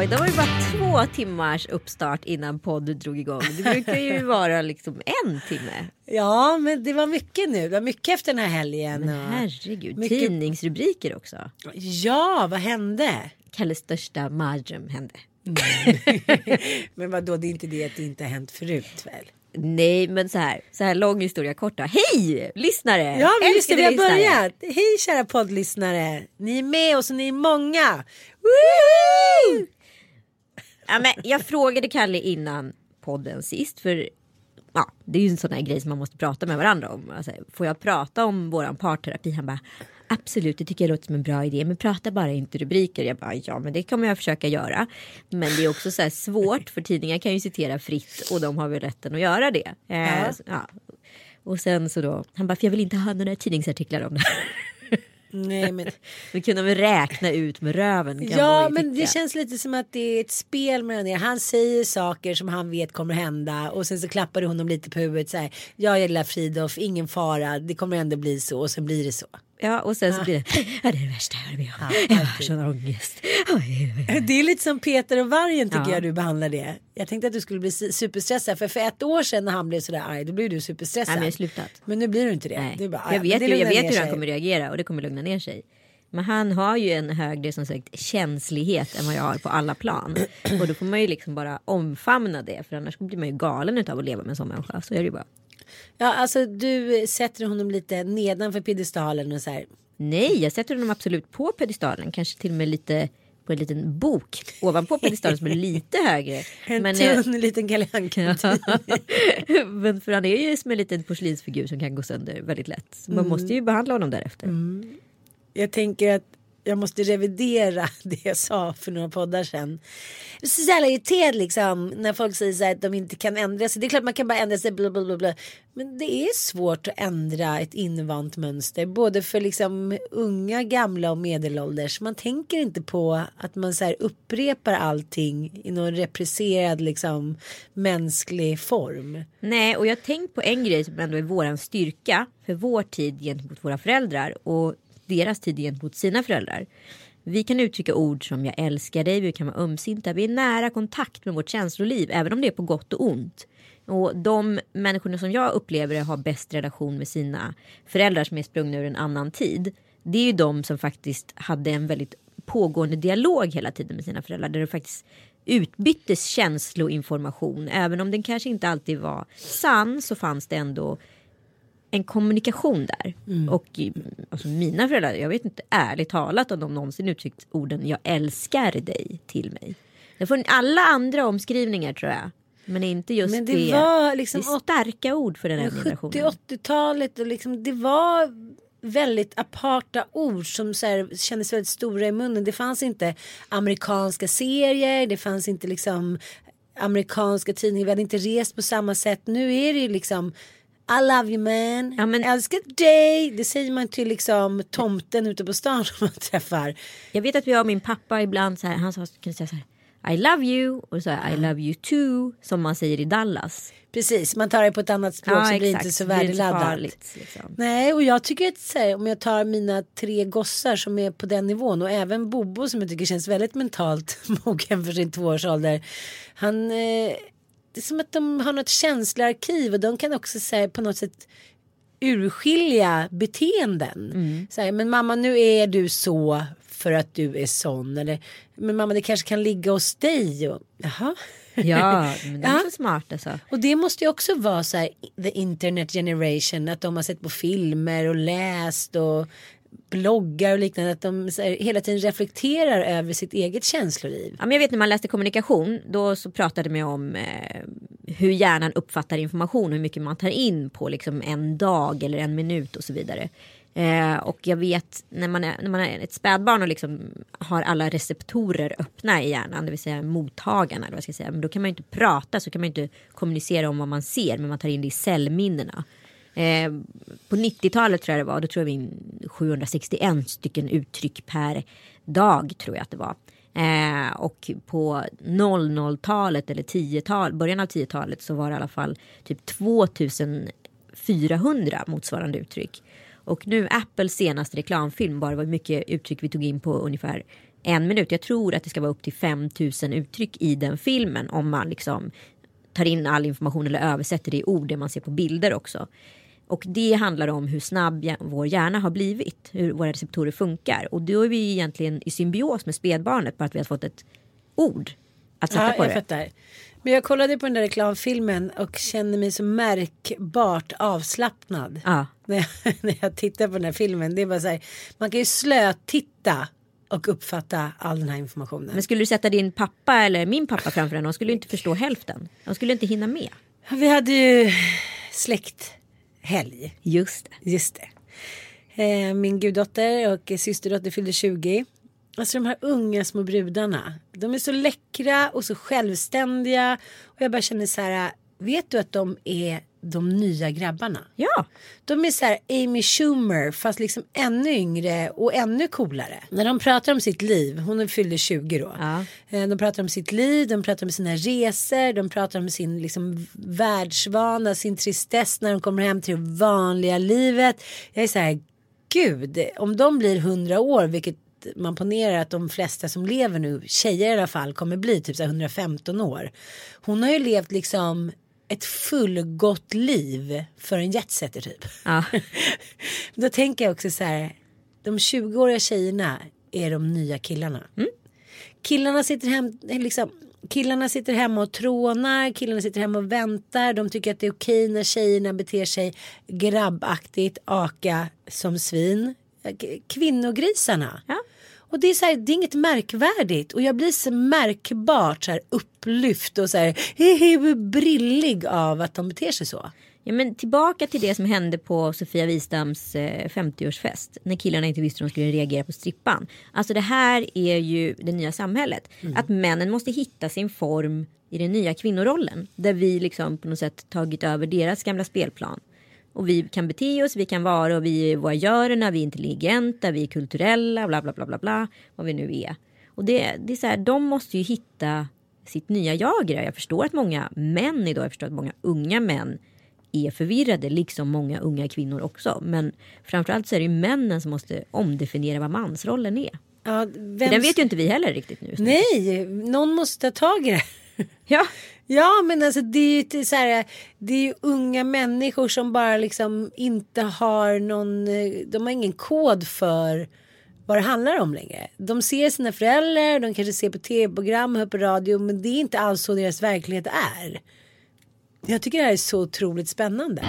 Ja, det var ju bara två timmars uppstart innan podden drog igång. Det brukar ju vara liksom en timme. Ja, men det var mycket nu. Det var mycket efter den här helgen. Men herregud, Mycket- tidningsrubriker också. Ja, vad hände? Kalles största mardröm hände. Men vadå, det är inte det att det inte har hänt förut väl? Nej, men så här, så här lång historia korta. Hej lyssnare! Ja, men just det, vi har lyssnare. börjat. Hej kära poddlyssnare. Ni är med oss och ni är många. Woohoo! Ja, men jag frågade Kalle innan podden sist för ja, det är ju en sån här grej som man måste prata med varandra om. Alltså, får jag prata om våran parterapi? Han bara absolut, det tycker jag låter som en bra idé, men prata bara inte rubriker. Jag bara ja, men det kommer jag försöka göra. Men det är också så svårt för tidningar kan ju citera fritt och de har väl rätten att göra det. Eh, Ja. ja. Och sen så då, han bara för jag vill inte ha några tidningsartiklar om det här. Nej, men, Vi kunde väl räkna ut med röven. ja, men tycka. det känns lite som att det är ett spel mellan er. Han säger saker som han vet kommer hända och sen så klappar du honom lite på huvudet så här. Jag lilla Fridolf, ingen fara, det kommer ändå bli så och sen blir det så. Ja, och sen så blir det, ja, det är det värsta jag varit med om. Jag har sån ångest. Det är lite som Peter och vargen tycker Ja. jag du behandlar det. Jag tänkte att du skulle bli su- superstressad för för ett år sedan när han blev sådär arg då blev du superstressad. Nej, men jag har slutat. Men nu blir du inte det. Nej. Du bara, "Ah, jag ja, vet, ju, jag vet hur han sig." kommer reagera och det kommer lugna ner sig. Men han har ju en högre som sagt känslighet än vad jag har på alla plan. Och då får man ju liksom bara omfamna det för annars blir man ju galen utav att leva med en sån människa. Så är det ju bara. Ja, alltså du sätter honom lite nedanför piedestalen och så här. Nej, jag sätter honom absolut på pedestalen. Kanske till och med lite på en liten bok ovanpå pedestalen som är lite högre. En Men jag- tunn liten Kalle. Men för han är ju som en liten porslinsfigur som kan gå sönder väldigt lätt. Så Mm. man måste ju behandla honom därefter. Jag tänker att jag måste revidera det jag sa för några poddar sen. Jag blir så jävla irriterad liksom när folk säger så här att de inte kan ändra sig. Det är klart man kan bara ändra sig bla bla bla. bla. Men det är svårt att ändra ett invant mönster. Både för liksom unga, gamla och medelålders. Man tänker inte på att man så här upprepar allting i någon represserad liksom mänsklig form. Nej, och jag har tänkt på en grej som ändå är våran styrka för vår tid gentemot våra föräldrar och deras tid gentemot sina föräldrar. Vi kan uttrycka ord som jag älskar dig, vi kan vara ömsinta, vi är nära kontakt med vårt känsloliv, även om det är på gott och ont. Och de människorna som jag upplever har bäst relation med sina föräldrar som är sprungna ur en annan tid. Det är ju de som faktiskt hade en väldigt pågående dialog hela tiden med sina föräldrar. Där det faktiskt utbyttes känsloinformation. Även om den kanske inte alltid var sann så fanns det ändå en kommunikation där. Och mm, alltså, mina föräldrar, jag vet inte ärligt talat om de någonsin uttryckt orden jag älskar dig till mig. Det får alla andra omskrivningar tror jag. Men inte just Men det. det var liksom det är starka ord för den här generationen. 70-80-talet och liksom det var väldigt aparta ord som så här, kändes väldigt stora i munnen. Det fanns inte amerikanska serier, det fanns inte liksom amerikanska tidningar, vi hade inte rest på samma sätt. Nu är det ju liksom I love you man. Ja, men- Älskar dig. Det säger man till liksom tomten ute på stan som man träffar. Jag vet att jag och min pappa ibland så här, han sa, kunde säga så här I love you och så här, I love you too som man säger i Dallas. Precis, man tar det på ett annat språk så blir det inte så värdeladdat. liksom. Nej, och jag tycker att här, om jag tar mina tre gossar som är på den nivån och även Bobo som jag tycker känns väldigt mentalt mogen för sin tvåårsålder. Han, eh, det är som att de har något känsloarkiv och de kan också säga på något sätt urskilja beteenden. Så här, men mamma nu är du så för att du är sån. Eller men mamma det kanske kan ligga hos dig. Och, jaha. Ja, men de är så smarta alltså. Och det måste ju också vara så här the internet generation. Att de har sett på filmer och läst och bloggar och liknande. Att de här, hela tiden reflekterar över sitt eget känsloliv. Ja, men jag vet när man läste kommunikation då så pratade man om eh, hur hjärnan uppfattar information, hur mycket man tar in på liksom en dag eller en minut och så vidare. Eh, och jag vet när man är, när man är ett spädbarn och liksom har alla receptorer öppna i hjärnan, det vill säga mottagarna, eller vad ska jag säga, men då kan man ju inte prata, så kan man ju inte kommunicera om vad man ser, men man tar in det i cellminnena. Eh, på 90-talet tror jag det var, då tror jag vi in 761 stycken uttryck per dag tror jag att det var. Eh, och på 00-talet eller 10-tal, början av 10-talet så var det i alla fall typ 2400 motsvarande uttryck. Och nu Apples senaste reklamfilm bara var mycket uttryck vi tog in på ungefär en minut. Jag tror att det ska vara upp till 5000 uttryck i den filmen om man liksom tar in all information eller översätter det i ord, det man ser på bilder också. Och det handlar om hur snabb vår hjärna har blivit, hur våra receptorer funkar. Och då är vi egentligen i symbios med spädbarnet, bara att vi har fått ett ord att sätta Ja, på jag det. fattar. Men jag kollade på den där reklamfilmen och kände mig så märkbart avslappnad. Ja. När, jag, när jag tittar på den här filmen. Det är bara så här, man kan ju slötitta och uppfatta all den här informationen. Men skulle du sätta din pappa eller min pappa framför den, de skulle ju inte förstå hälften. De skulle inte hinna med. Vi hade ju släkthelg. Just det. Just det. Eh, min guddotter och systerdotter fyllde 20. Alltså de här unga små brudarna. De är så läckra och så självständiga. Och jag bara känner så här. Vet du att de är de nya grabbarna? Ja, De är så här Amy Schumer fast liksom ännu yngre och ännu coolare. När de pratar om sitt liv, hon fyllde 20 då. Ja. Eh, De pratar om sitt liv, de pratar om sina resor, de pratar om sin liksom världsvana, sin tristess när de kommer hem till det vanliga livet. Jag är så här, gud, om de blir 100 år, vilket man ponerar att de flesta som lever nu, tjejer i alla fall, kommer bli typ så här 115 år. Hon har ju levt liksom ett fullgott liv för en jetsetter typ. ja. Då tänker jag också så här. De 20-åriga tjejerna är de nya killarna. Killarna sitter hem, liksom, killarna sitter hemma och trånar. Killarna sitter hemma och väntar. De tycker att det är okej när tjejerna beter sig grabbaktigt, aka som svin. Kvinnogrisarna. Ja. Och det är så här, det är inget märkvärdigt. Och jag blir så märkbart så här upplyft och så här brillig av att de beter sig så. Ja, men tillbaka till det som hände på Sofia Wistams eh, 50-årsfest. När killarna inte visste hur de skulle reagera på strippan. Alltså det här är ju det nya samhället. Att männen måste hitta sin form i den nya kvinnorollen. Där vi liksom på något sätt tagit över deras gamla spelplan. Och vi kan bete oss, vi kan vara och vi är voyörerna, vi är intelligenta, vi är kulturella, bla bla bla bla bla. Vad vi nu är. Och det, det är så här, de måste ju hitta sitt nya jag i det. Jag förstår att många män idag, jag förstår att många unga män är förvirrade, liksom många unga kvinnor också. Men framförallt så är det ju männen som måste omdefiniera vad mansrollen är. Ja, För vem... den vet ju inte vi heller riktigt nu. Nej, någon måste ta tag i det. Ja, Ja men alltså det är ju så här, det är unga människor som bara liksom inte har någon, de har ingen kod för vad det handlar om längre. De ser sina föräldrar, de kanske ser på tv-program, hör på radio men det är inte alls så deras verklighet är. Jag tycker det här är så otroligt spännande.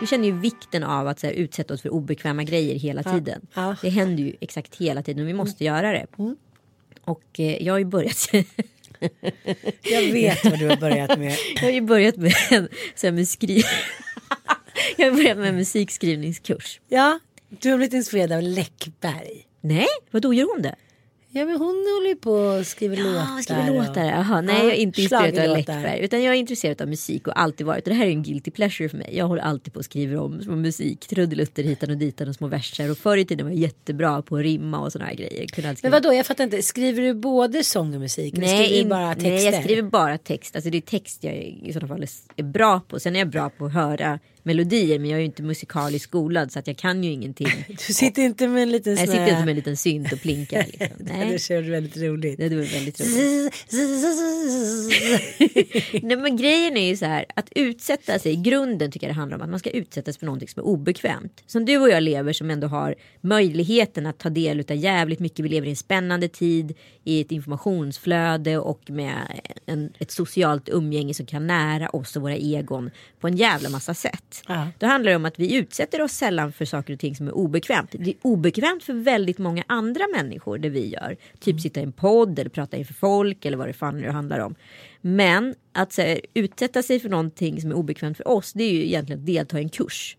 vi känner ju vikten av att så här, utsätta oss för obekväma grejer hela tiden. Ja. Mm. Det händer ju exakt hela tiden och vi måste göra det. Och eh, jag har ju börjat Jag vet vad du har börjat med. Jag har ju börjat med en så här, med skri... Jag har börjat med en musikskrivningskurs. Ja, du har blivit inspirerad av Läckberg. Nej, vad då gör hon det? Ja men hon håller ju på och skriver Ja, låtar. skriver låtar. och- Jaha, nej, Ja, jag är inte intresserad av. Läckberg. Utan jag är intresserad av musik och alltid varit. Och det här är en guilty pleasure för mig. Jag håller alltid på och skriver om små musik. Trudelutter hitan och ditan och små verser. Och förr i tiden var jag jättebra på att rimma och sådana här grejer. Kunde Men vadå, jag fattar inte. Skriver du både sång och musik? eller Nej, skriver du bara texter? nej, jag skriver bara text. Alltså det är text jag i sådana fall är bra på. Sen är jag bra på att höra melodier. Men jag är ju inte musikaliskt skolad så att jag kan ju ingenting. Du sitter inte med en liten Jag sitter inte med en liten synt och plinkar. Liksom. Det Nej, känns väldigt roligt. det var väldigt roligt. Nej men grejen är ju så här att utsätta sig. I grunden tycker jag det handlar om att man ska utsättas för någonting som är obekvämt. Som du och jag lever som ändå har möjligheten att ta del av jävligt mycket. Vi lever i en spännande tid i ett informationsflöde och med en, ett socialt umgänge som kan nära oss och våra egon på en jävla massa sätt. Ja. Då handlar det om att vi utsätter oss sällan för saker och ting som är obekvämt. Det är obekvämt för väldigt många andra människor det vi gör. Typ sitta i en podd eller prata inför folk eller vad det fan nu handlar om. Men att här, utsätta sig för någonting som är obekvämt för oss det är ju egentligen att delta i en kurs.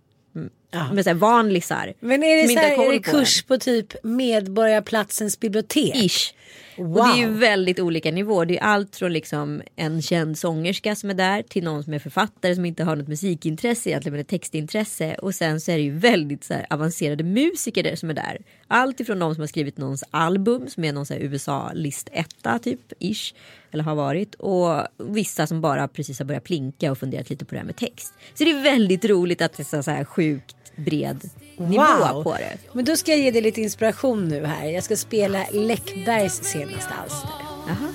Ja. Med så här vanlisar. Men är det, så här, är det på kurs på typ Medborgarplatsens bibliotek? Ish. Och Wow. det är ju väldigt olika nivåer. Det är allt från liksom en känd sångerska som är där till någon som är författare som inte har något musikintresse egentligen men ett textintresse. Och sen så är det ju väldigt så avancerade musiker där som är där. Allt ifrån de som har skrivit någons album som är någon så här USA-list etta typ ish. Eller har varit. Och vissa som bara precis har börjat plinka och funderat lite på det här med text. Så det är väldigt roligt att det är så här sjukt bred nivå på det. Men då ska jag ge dig lite inspiration nu här. Jag ska spela Läckbergs senaste alster. Jaha.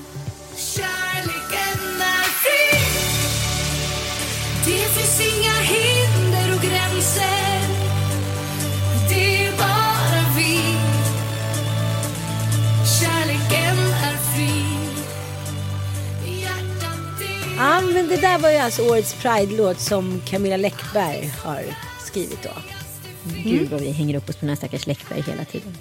Kärleken är fri Ja, men det där var ju alltså årets Pride-låt som Camilla Läckberg har skrivit då. Gud vad vi hänger upp oss på den här stackars Läckberg hela tiden.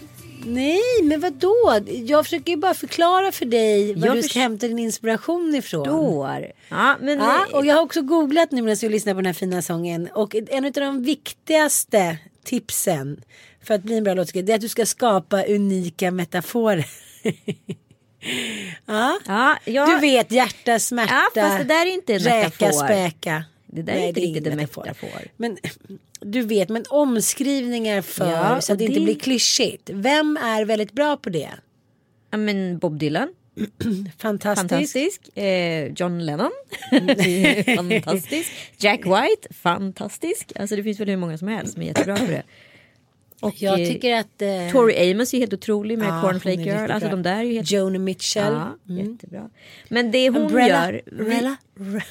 Nej, men vad då? Jag försöker ju bara förklara för dig var Jag du ska hämta din inspiration ifrån. Dår. Ja, men Ja, och jag har också googlat nu medan jag lyssnar på den här fina sången. Och en av de viktigaste tipsen för att bli en bra låtskrivare det är att du ska skapa unika metaforer. ja. ja, jag, Du vet hjärta, smärta, Ja, fast det där är inte en räka, metafor. späka. Det där är inte riktigt en metafor. Men du vet, men omskrivningar för Ja, så att det inte det- blir klyschigt. Vem är väldigt bra på det? ja, men Bob Dylan. Fantastisk. Fantastisk. Eh, John Lennon. fantastisk. Jack White. Fantastisk. Alltså det finns väl hur många som helst som är jättebra på det. Och Jag eh, tycker att... Eh, Tori Amos är helt otrolig med Ja, Cornflake hon Girl. Alltså de där är ju helt... Joni Mitchell. Ja, jättebra. Men det hon Umbrella. gör... Umbrella.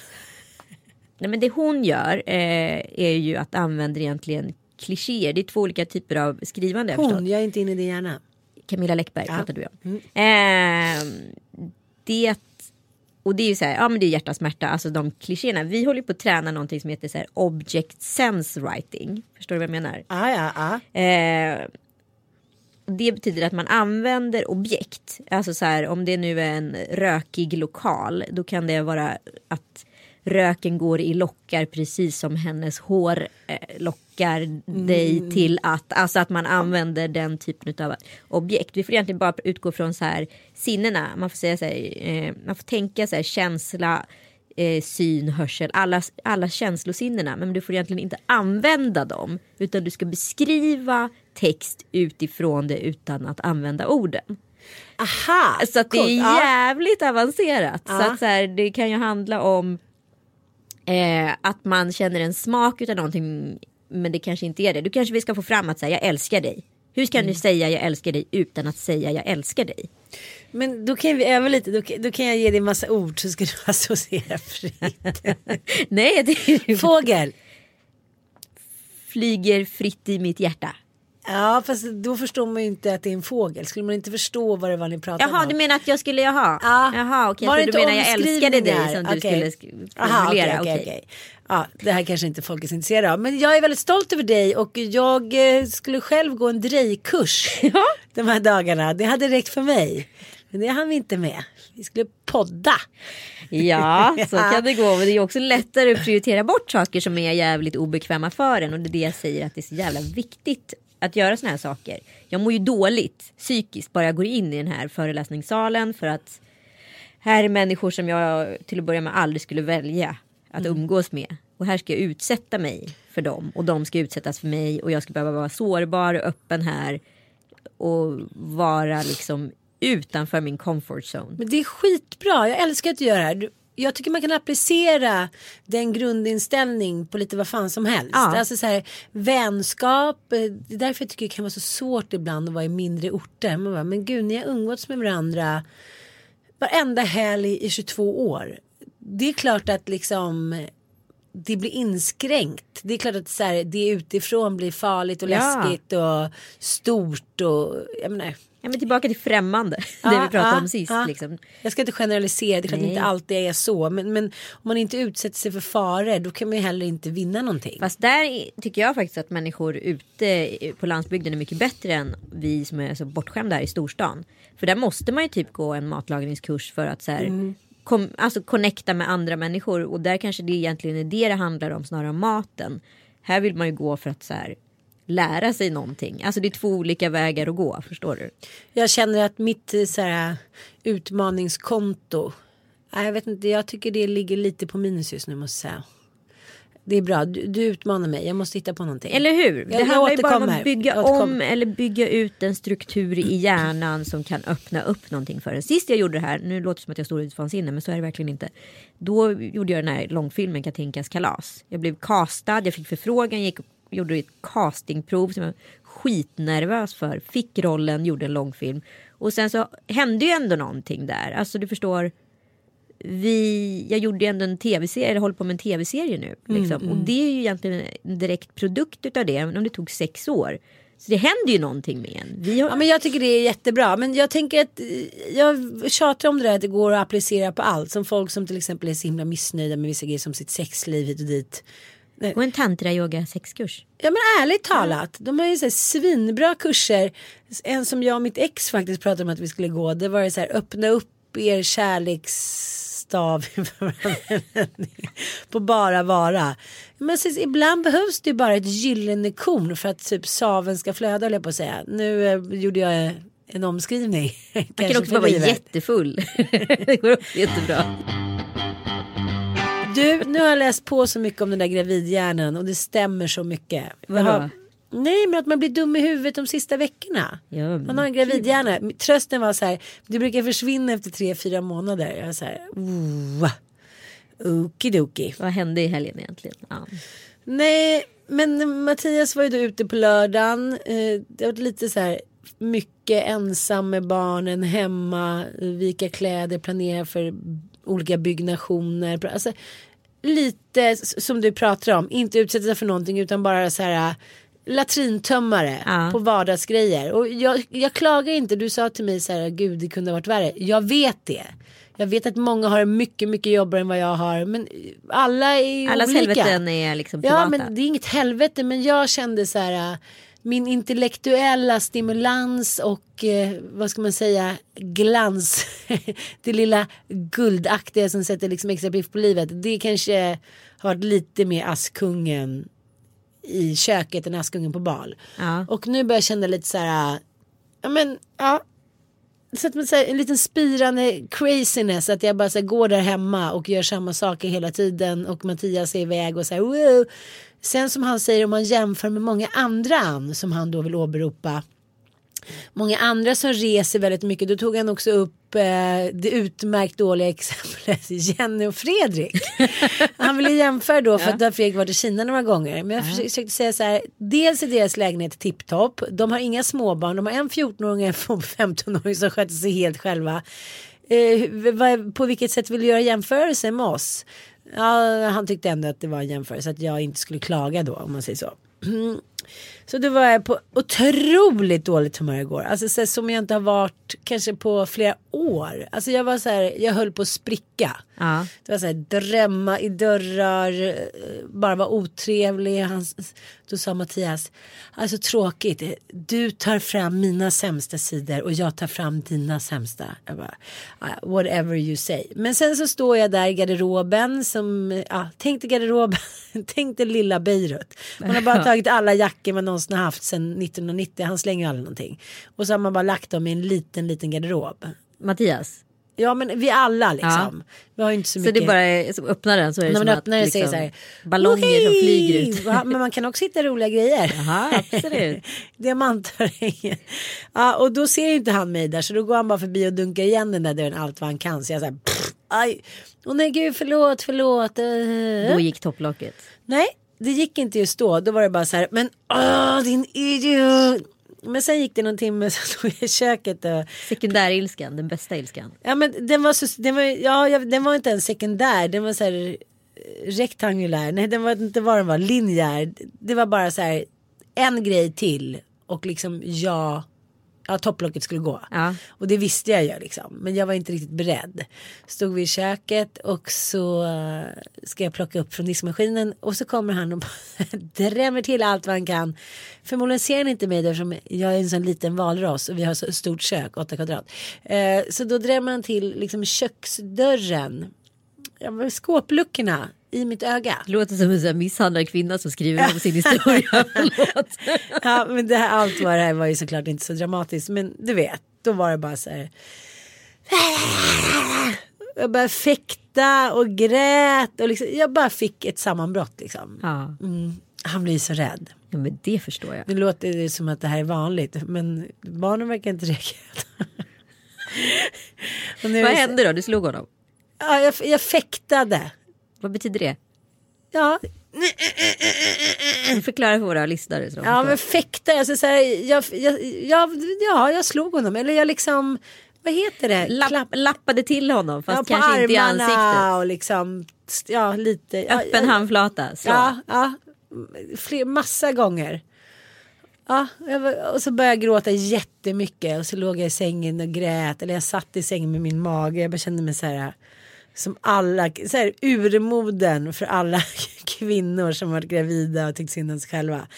Nej, men det hon gör eh, är ju att använda egentligen klichéer. Det är två olika typer av skrivande. har jag. Hon, jag är inte inne i din hjärna. Camilla Läckberg Ja. Mm. pratade vi om. Eh, det, och det är ju så här, ja men det är hjärta smärta, alltså de klichéerna. Vi håller på att träna någonting som heter så här object sense writing. Förstår du vad jag menar? Ah, ja, ja. Eh, det betyder att man använder objekt. Alltså så här, om det nu är en rökig lokal. Då kan det vara att röken går i lockar precis som hennes hår eh, lockar dig till att. Alltså att man använder den typen av objekt. Vi får egentligen bara utgå från så här sinnena. Man får säga så här, eh, man får tänka så här känsla eh, syn, hörsel, alla, alla känslosinnena. Men du får egentligen inte använda dem. Utan du ska beskriva text utifrån det utan att använda orden. Aha! Så det är coolt. Ja. jävligt avancerat. Så Ja. att så här, det kan ju handla om eh, att man känner en smak utav någonting. Men det kanske inte är det. Du kanske vi ska få fram att säga jag älskar dig. Hur ska Mm. du säga jag älskar dig utan att säga jag älskar dig? Men då kan vi öva lite. Då, kan- då kan jag ge dig massa ord så ska du associera fritt. Nej, det Fågel. flyger fritt i mitt hjärta. Ja, fast då förstår man ju inte att det är en fågel. Skulle man inte förstå vad det var ni pratade Jaha, om? du menar att jag skulle, jaha. Ja. Jaha, okej. Det du inte menar jag älskade dig som du Okej. skulle formulera. okej, okej. okej. Ja, det här kanske inte folk är så intresserade av. Men jag är väldigt stolt över dig och jag eh, skulle själv gå en drejkurs Ja. de här dagarna. Det hade räckt för mig. Men det hann vi inte med. Vi skulle podda. Ja, så kan det gå. Men det är också lättare att prioritera bort saker som är jävligt obekväma för en. Och det är det jag säger att det är så jävla viktigt att göra såna här saker. Jag mår ju dåligt psykiskt bara jag går in i den här föreläsningssalen för att här är människor som jag till att börja med aldrig skulle välja att umgås med. Och här ska jag utsätta mig för dem och de ska utsättas för mig och jag ska behöva vara sårbar och öppen här och vara liksom utanför min comfort zone. Men det är skitbra. Jag älskar att du gör det här. Du- Jag tycker man kan applicera den grundinställning på lite vad fan som helst. Ja. Alltså så här, vänskap. eh, Det är därför jag tycker det kan vara så svårt ibland att vara i mindre orter. Man bara, men gud, ni har umgåtts med varandra varenda helg i 22 år. Det är klart att liksom det blir inskränkt. Det är klart att så här, det utifrån blir farligt och Ja. läskigt och stort och jag menar. Ja, men tillbaka till främmande. det Ja, vi pratade ja, om sist. ja. Liksom. Jag ska inte generalisera, det är klart det Nej. inte alltid är så. Men, men om man inte utsätter sig för faror då kan man ju heller inte vinna någonting. Fast där är- tycker jag faktiskt att människor ute på landsbygden är mycket bättre än vi som är så bortskämda här i storstan. För där måste man ju typ gå en matlagningskurs för att så här, Mm. kom, alltså connecta med andra människor. Och där kanske det egentligen är det det handlar om snarare än maten. Här vill man ju gå för att så här, lära sig någonting. Alltså det är två olika vägar att gå, förstår du? Jag känner att mitt eh, så här, utmaningskonto. Jag vet inte, jag tycker det ligger lite på minus just nu måste jag säga. Det är bra, du, du utmanar mig. Jag måste hitta på någonting. Eller hur? Jag- det jag handlar ju bara om att bygga om eller bygga ut en struktur i hjärnan som kan öppna upp någonting för en. Sist jag gjorde det här, nu låter det som att jag står ut vansinne men så är det verkligen inte. Då gjorde jag den här långfilmen Katinkas kalas. Jag blev castad, jag fick förfrågan, gick gjorde ett castingprov som jag var skitnervös för. Fick rollen, gjorde en långfilm. Och sen så hände ju ändå någonting där. Alltså du förstår vi, jag gjorde ju ändå en tv-serie, eller håller på med en tv-serie nu. Mm, Liksom. Och det är ju egentligen en direkt produkt utav det, även om det tog sex år. Så det händer ju någonting med en. Har, Ja, men jag tycker det är jättebra. Men jag tänker att eh, jag tjatar om det där att det går att applicera på allt. Som folk som till exempel är så himla missnöjda med vissa grejer som sitt sexliv hit och dit. Och en tantra-yoga sexkurs. Ja men ärligt talat, de har ju så här svinbra kurser. En som jag och mitt ex faktiskt pratade om att vi skulle gå. Det var så här öppna upp er kärleksstav på bara vara. Men så, ibland behövs det ju bara ett gyllene korn för att typ saven ska flöda jag på att säga. Nu eh, gjorde jag eh, en omskrivning. Man kan också bara vara jättefull. det går också jättebra. Du, nu har jag läst på så mycket om den där gravidhjärnan och det stämmer så mycket. Vadå? Nej, men att man blir dum i huvudet de sista veckorna. Ja, man har en gravidhjärna. Trösten var så här, det brukar försvinna efter tre, fyra månader. Jag var så här, okidoki. Vad hände i helgen egentligen? Ja. Nej, men Mattias var ju då ute på lördagen. Eh, Det var lite så här mycket ensam med barnen hemma, vika kläder, planera för olika byggnationer. Alltså, lite som du pratar om, inte utsätta sig för någonting utan bara så här äh, latrintömmare Ja. på vardagsgrejer. Och jag, jag klagar inte, du sa till mig så här, gud det kunde ha varit värre. Jag vet det. Jag vet att många har mycket, mycket jobbigare än vad jag har. Men alla är ju Allas olika. helveten är liksom privata. Ja men det är inget helvete men jag kände så här äh, min intellektuella stimulans och eh, vad ska man säga glans. det lilla guldaktiga som sätter liksom extra piff på livet. Det kanske har varit lite mer Askungen i köket än Askungen på bal. Ja. Och nu börjar jag känna lite så här. Ja men ja. Så att man säger, en liten spirande craziness att jag bara så här, går där hemma och gör samma saker hela tiden och Mattias är iväg och så här, wow. Sen som han säger om man jämför med många andra an som han då vill åberopa. Många andra som reser väldigt mycket. Då tog han också upp eh, det utmärkt dåliga exemplet Jenny och Fredrik. Han ville jämföra då för att då har Fredrik varit i Kina några gånger. Men jag försökte försökte säga så här. Dels är deras lägenhet tipptopp. De har inga småbarn. De har en 14-åring och en 15-åring som sköter sig helt själva. Eh, på vilket sätt vill du göra jämförelse med oss? Ja, han tyckte ändå att det var en jämförelse. Att jag inte skulle klaga då om man säger så. Så då var jag på otroligt dåligt humör igår. Alltså så här, som jag inte har varit kanske på flera år. Alltså jag var så här, jag höll på att spricka. Ja. Det var så här, drömma i dörrar, eh, bara vara otrevlig. Han, då sa Mattias, alltså tråkigt, du tar fram mina sämsta sidor och jag tar fram dina sämsta. Jag bara, "Ah, whatever you say. Men sen så står jag där i garderoben som, ja, tänk dig garderoben, tänk dig lilla Beirut. Man har bara tagit alla jackor man någonsin har haft sedan 1990. Han slänger ju aldrig någonting. Och så har man bara lagt dem i en liten, liten garderob. Mattias. Ja men vi alla liksom. Vi har ju inte så Så mycket. det är bara som öppnar den så är det När som man att öppnar så det liksom, så här, ballonger som "Ohej!" flyger ut. Va? Men man kan också hitta roliga grejer. Jaha, absolut. Diamantöringen. Ja, och då ser ju inte han mig där så då går han bara förbi och dunkar igen den där dörren allt vad han kan. Så jag säger aj. Åh nej gud förlåt förlåt. Uh. Då gick topplocket. Nej det gick inte just då. Då var det bara så här men åh din idiot. Men sen gick det någon timme så stod jag i köket och Sekundärilskan, den bästa ilskan. Ja men den var så, den var, ja, den var inte en sekundär, den var så här eh, rektangulär, nej den var inte vad den var, linjär. Det var bara så här en grej till och liksom ja, ja topplocket skulle gå. Ja. Och det visste jag ju liksom, men jag var inte riktigt beredd. Stod vi i köket och så eh, ska jag plocka upp från diskmaskinen och så kommer han och drämmer till allt vad han kan. Förmodligen ser han inte mig eftersom jag är en sån liten valross och vi har så stort kök, 8 kvadrat. Eh, så då drämmer han till liksom köksdörren, ja, skåpluckorna i mitt öga. Det låter som en misshandlad kvinna som skriver om sin historia. Ja men det här, allt var det här var ju såklart inte så dramatiskt men du vet då var det bara så här. Jag började fäkta och grät och liksom, jag bara fick ett sammanbrott liksom. ja. Mm, han blir så rädd. ja, men det förstår jag. Nu låter det som att det här är vanligt men barnen verkar inte reagera. Vad det hände då? Du slog honom? Ja, jag, jag fäktade. Vad betyder det? Ja, Förklara för våra lyssnare. Så ja men fäkta, alltså så här, jag, jag, jag, ja, jag slog honom. Eller jag liksom, vad heter det? Lapp, lappade till honom fast ja, på kanske inte i ansiktet. och liksom, ja lite. Öppen ja, handflata. Slå. Ja, ja, fler, massa gånger. Ja, var- och så började jag gråta jättemycket och så låg jag i sängen och grät. Eller jag satt i sängen med min mage. Jag bara kände mig så här som alla, så här urmoden för alla kvinnor som varit gravida och tyckt synd om sig själva.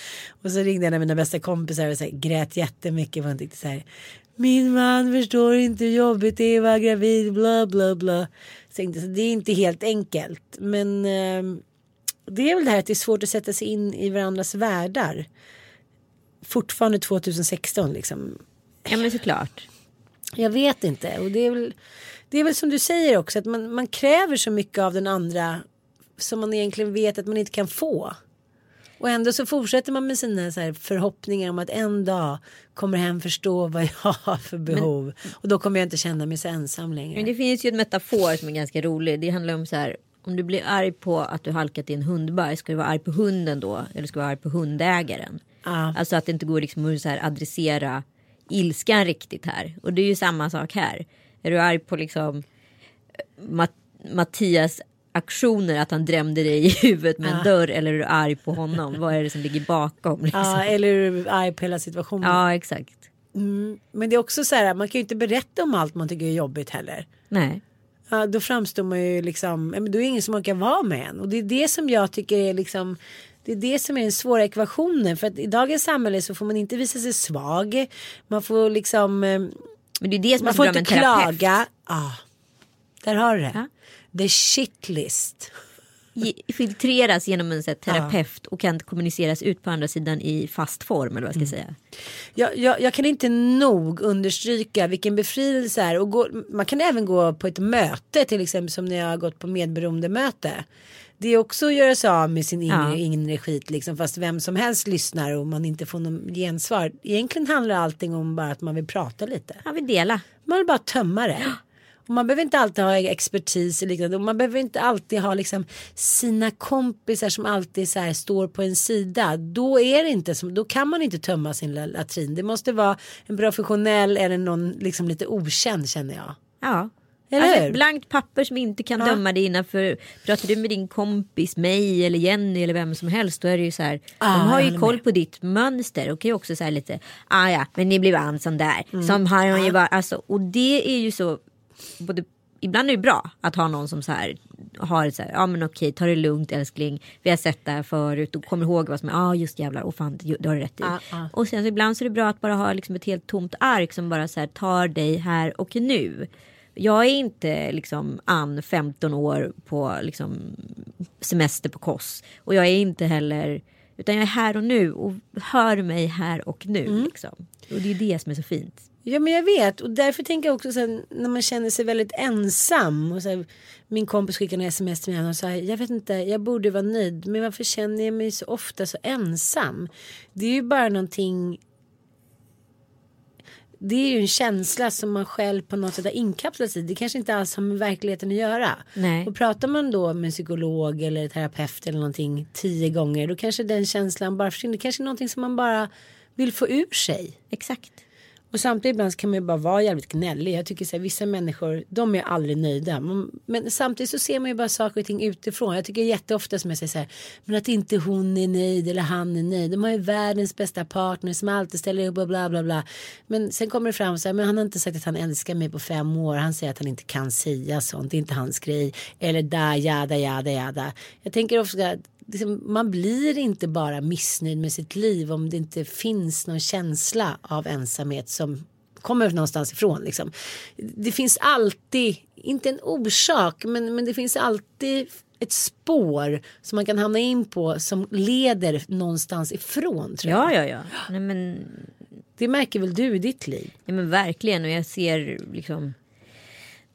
Och så ringde en av mina bästa kompisar och så här, grät jättemycket för hon tyckte så här min man förstår inte hur jobbigt det är att vara gravid, bla bla bla. Så tänkte, så det är inte helt enkelt. Men eh, det är väl det här att det är svårt att sätta sig in i varandras världar. Fortfarande 2016 liksom. ja men såklart. Jag vet inte. Och det är väl, det är väl som du säger också att man, man kräver så mycket av den andra som man egentligen vet att man inte kan få. Och ändå så fortsätter man med sina så förhoppningar om att en dag kommer hen förstå vad jag har för behov. och då kommer jag inte känna mig så ensam längre. Men det finns ju en metafor som är ganska rolig. Det handlar om så här. Om du blir arg på att du halkat i en hundbajs. Ska du vara arg på hunden då? Eller ska du vara arg på hundägaren? Ja. Alltså att det inte går liksom att så här adressera ilskan riktigt här. Och det är ju samma sak här. Är du arg på liksom Mat- Mattias aktioner att han drämde dig i huvudet med en dörr eller är du arg på honom? Vad är det som ligger bakom? Liksom? Ja, eller är du arg på hela situationen. ja exakt. Men det är också så här, man kan ju inte berätta om allt man tycker är jobbigt heller. Nej. Ja, då framstår man ju liksom, ja, då är det ingen som orkar vara med en. Och det är det som jag tycker är liksom, det är det som är den svåra ekvationen. För att i dagens samhälle så får man inte visa sig svag. Man får liksom, eh, Men det är det som man får inte klaga. Ja, där har du det. Ja. The shit list. Filtreras genom en här, terapeut och kan kommuniceras ut på andra sidan i fast form eller vad jag ska Mm. säga. Jag, jag, jag kan inte nog understryka vilken befrielse det är. Och gå, man kan även gå på ett möte till exempel som när jag har gått på medberoende möte. Det är också att göra sig av med sin inre, Ja. inre skit liksom fast vem som helst lyssnar och man inte får någon gensvar. Egentligen handlar allting om bara att man vill prata lite. Han vill dela. Man vill bara tömma det. Och man behöver inte alltid ha expertis och liknande. Och man behöver inte alltid ha liksom sina kompisar som alltid så här står på en sida. Då är det inte som, då kan man inte tömma sin latrin. Det måste vara en professionell eller någon liksom lite okänd känner jag. Ja. Eller alltså, ett blankt papper som inte kan Ja. döma dig innanför. Pratar du med din kompis, mig eller Jenny eller vem som helst. Då är det ju så här. Ja, de har ju koll med. på ditt mönster. Och kan ju också säga lite. Ah, ja men ni blev an sån där. Mm. Som har hon ju bara. Alltså, och det är ju så. Både, ibland är det bra att ha någon som så här. Har så här. Ja men okej ta det lugnt älskling. Vi har sett det här förut. Och kommer ihåg vad som är. Ja ah, just jävlar. Och fan det har du rätt i. Ja, ja. Och sen så ibland så är det bra att bara ha liksom ett helt tomt ark som bara så här tar dig här och nu. Jag är inte liksom Ann 15 år på liksom semester på Kos. Och jag är inte heller Utan jag är här och nu och hör mig här och nu. Mm. Liksom. Och det är det som är så fint. Ja men jag vet och därför tänker jag också sen när man känner sig väldigt ensam. Och så här, min kompis skickade en sms till mig och sa jag vet inte jag borde vara nöjd men varför känner jag mig så ofta så ensam. Det är ju bara någonting. Det är ju en känsla som man själv på något sätt har inkapslat i. Det kanske inte alls har med verkligheten att göra. Nej. Och pratar man då med en psykolog eller terapeut eller någonting tio gånger då kanske den känslan bara försvinner. Det kanske är någonting som man bara vill få ur sig. Exakt. Och samtidigt ibland kan man ju bara vara jävligt gnällig. Jag tycker så här, vissa människor, de är aldrig nöjda. Men, men samtidigt så ser man ju bara saker och ting utifrån. Jag tycker jätteofta som jag säger så här, men att inte hon är nöjd eller han är nöjd. De har ju världens bästa partner som alltid ställer upp och bla bla bla. Men sen kommer det fram så här, men han har inte sagt att han älskar mig på fem år. Han säger att han inte kan säga sånt, det är inte hans grej. Eller da, jada, jada, jada. Jag tänker ofta att man blir inte bara missnöjd med sitt liv om det inte finns någon känsla av ensamhet som kommer någonstans ifrån. Liksom. Det finns alltid, inte en orsak, men, men det finns alltid ett spår som man kan hamna in på som leder någonstans ifrån. Tror jag. Ja, ja, ja. Nej, men, Det märker väl du i ditt liv? ja, men verkligen. Och jag ser liksom.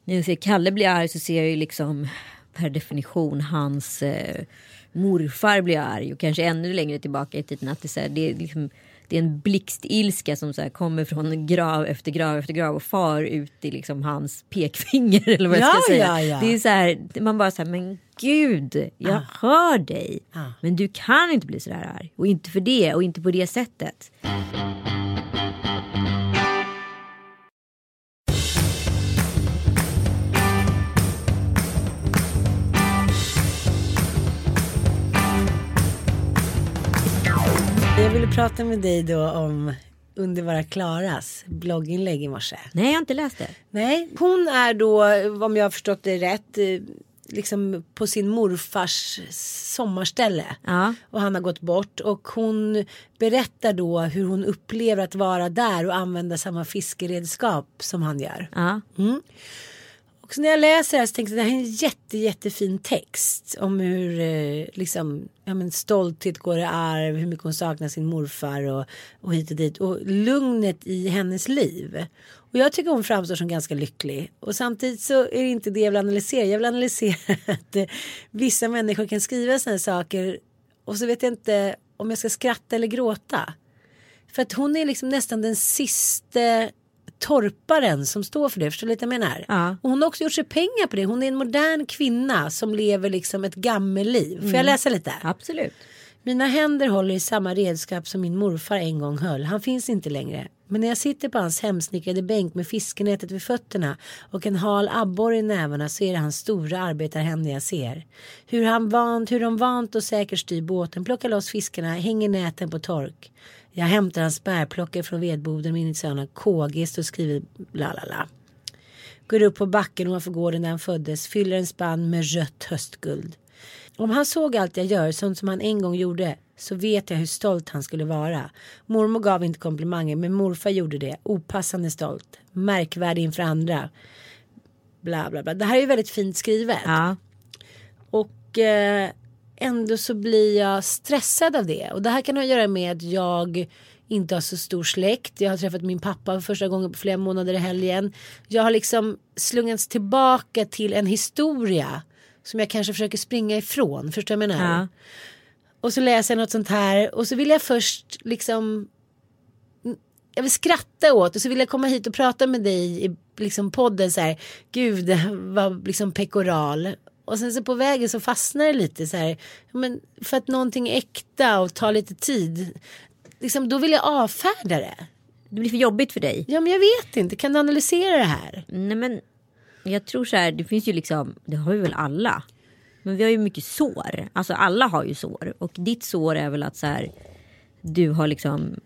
När jag ser Kalle bli arg så ser jag ju liksom per definition hans eh, morfar bli arg. Och kanske ännu längre tillbaka i tiden. Att det, är så här, det, är liksom, det är en blixtilska som så här, kommer från grav efter grav efter grav och far ut i liksom hans pekfinger. Eller vad jag Ja, ska säga. ja, ja. Det är så här, man bara så här, men gud, jag hör dig. Men du kan inte bli så där arg. Och inte för det och inte på det sättet. Jag ville prata med dig då om Underbara Klaras blogginlägg i morse. Nej, jag har inte läst det. Nej, hon är då, om jag har förstått det rätt, eh, liksom på sin morfars sommarställe. Ja. Och han har gått bort och hon berättar då hur hon upplever att vara där och använda samma fiskeredskap som han gör. Ja. Och så när jag läser det här så tänkte jag att det här är en jätte, jättefin text om hur eh, liksom, ja, men stolthet går i arv, hur mycket hon saknar sin morfar och, och hit och dit. Och lugnet i hennes liv. Och jag tycker hon framstår som ganska lycklig. Och samtidigt så är det inte det jag vill analysera. Jag vill analysera att eh, vissa människor kan skriva sådana saker och så vet jag inte om jag ska skratta eller gråta. För att hon är liksom nästan den sista torparen som står för det. Förstår du lite vad jag menar? Ja. Och hon har också gjort sig pengar på det. Hon är en modern kvinna som lever liksom ett gammelliv. Får Mm. jag läsa lite? Absolut. Mina händer håller i samma redskap som min morfar en gång höll. Han finns inte längre. Men när jag sitter på hans hemsnickrade bänk med fiskenätet vid fötterna och en hal abborre i nävarna så är det hans stora arbetarhänder jag ser. Hur han vant, hur de vant och säkert styr båten, plockar loss fiskarna, hänger näten på tork. Jag hämtar hans bärplockare från vedboden med initialerna KG och skriver la la la. Går upp på backen ovanför gården där han föddes, fyller en spann med rött höstguld. Om han såg allt jag gör, sånt som han en gång gjorde, så vet jag hur stolt han skulle vara. Mormor gav inte komplimanger, men morfar gjorde det. Opassande stolt. Märkvärdig inför andra. Bla bla bla. Det här är ju väldigt fint skrivet. Ja. Och eh, ändå så blir jag stressad av det. Och det här kan ha att göra med att jag inte har så stor släkt. Jag har träffat min pappa för första gången på flera månader i helgen. Jag har liksom slungats tillbaka till en historia som jag kanske försöker springa ifrån. Förstår du vad jag menar? Ja. Och så läser jag något sånt här och så vill jag först liksom jag vill skratta åt och så vill jag komma hit och prata med dig i liksom podden så här. Gud vad liksom pekoral. Och sen så på vägen så fastnar det lite så här. Men för att någonting är äkta och tar lite tid. Liksom då vill jag avfärda det. Det blir för jobbigt för dig. Ja men jag vet inte. Kan du analysera det här? Nej men jag tror så här, det finns ju liksom, det har vi väl alla. Men vi har ju mycket sår. Alltså alla har ju sår. Och ditt sår är väl att så här, du har liksom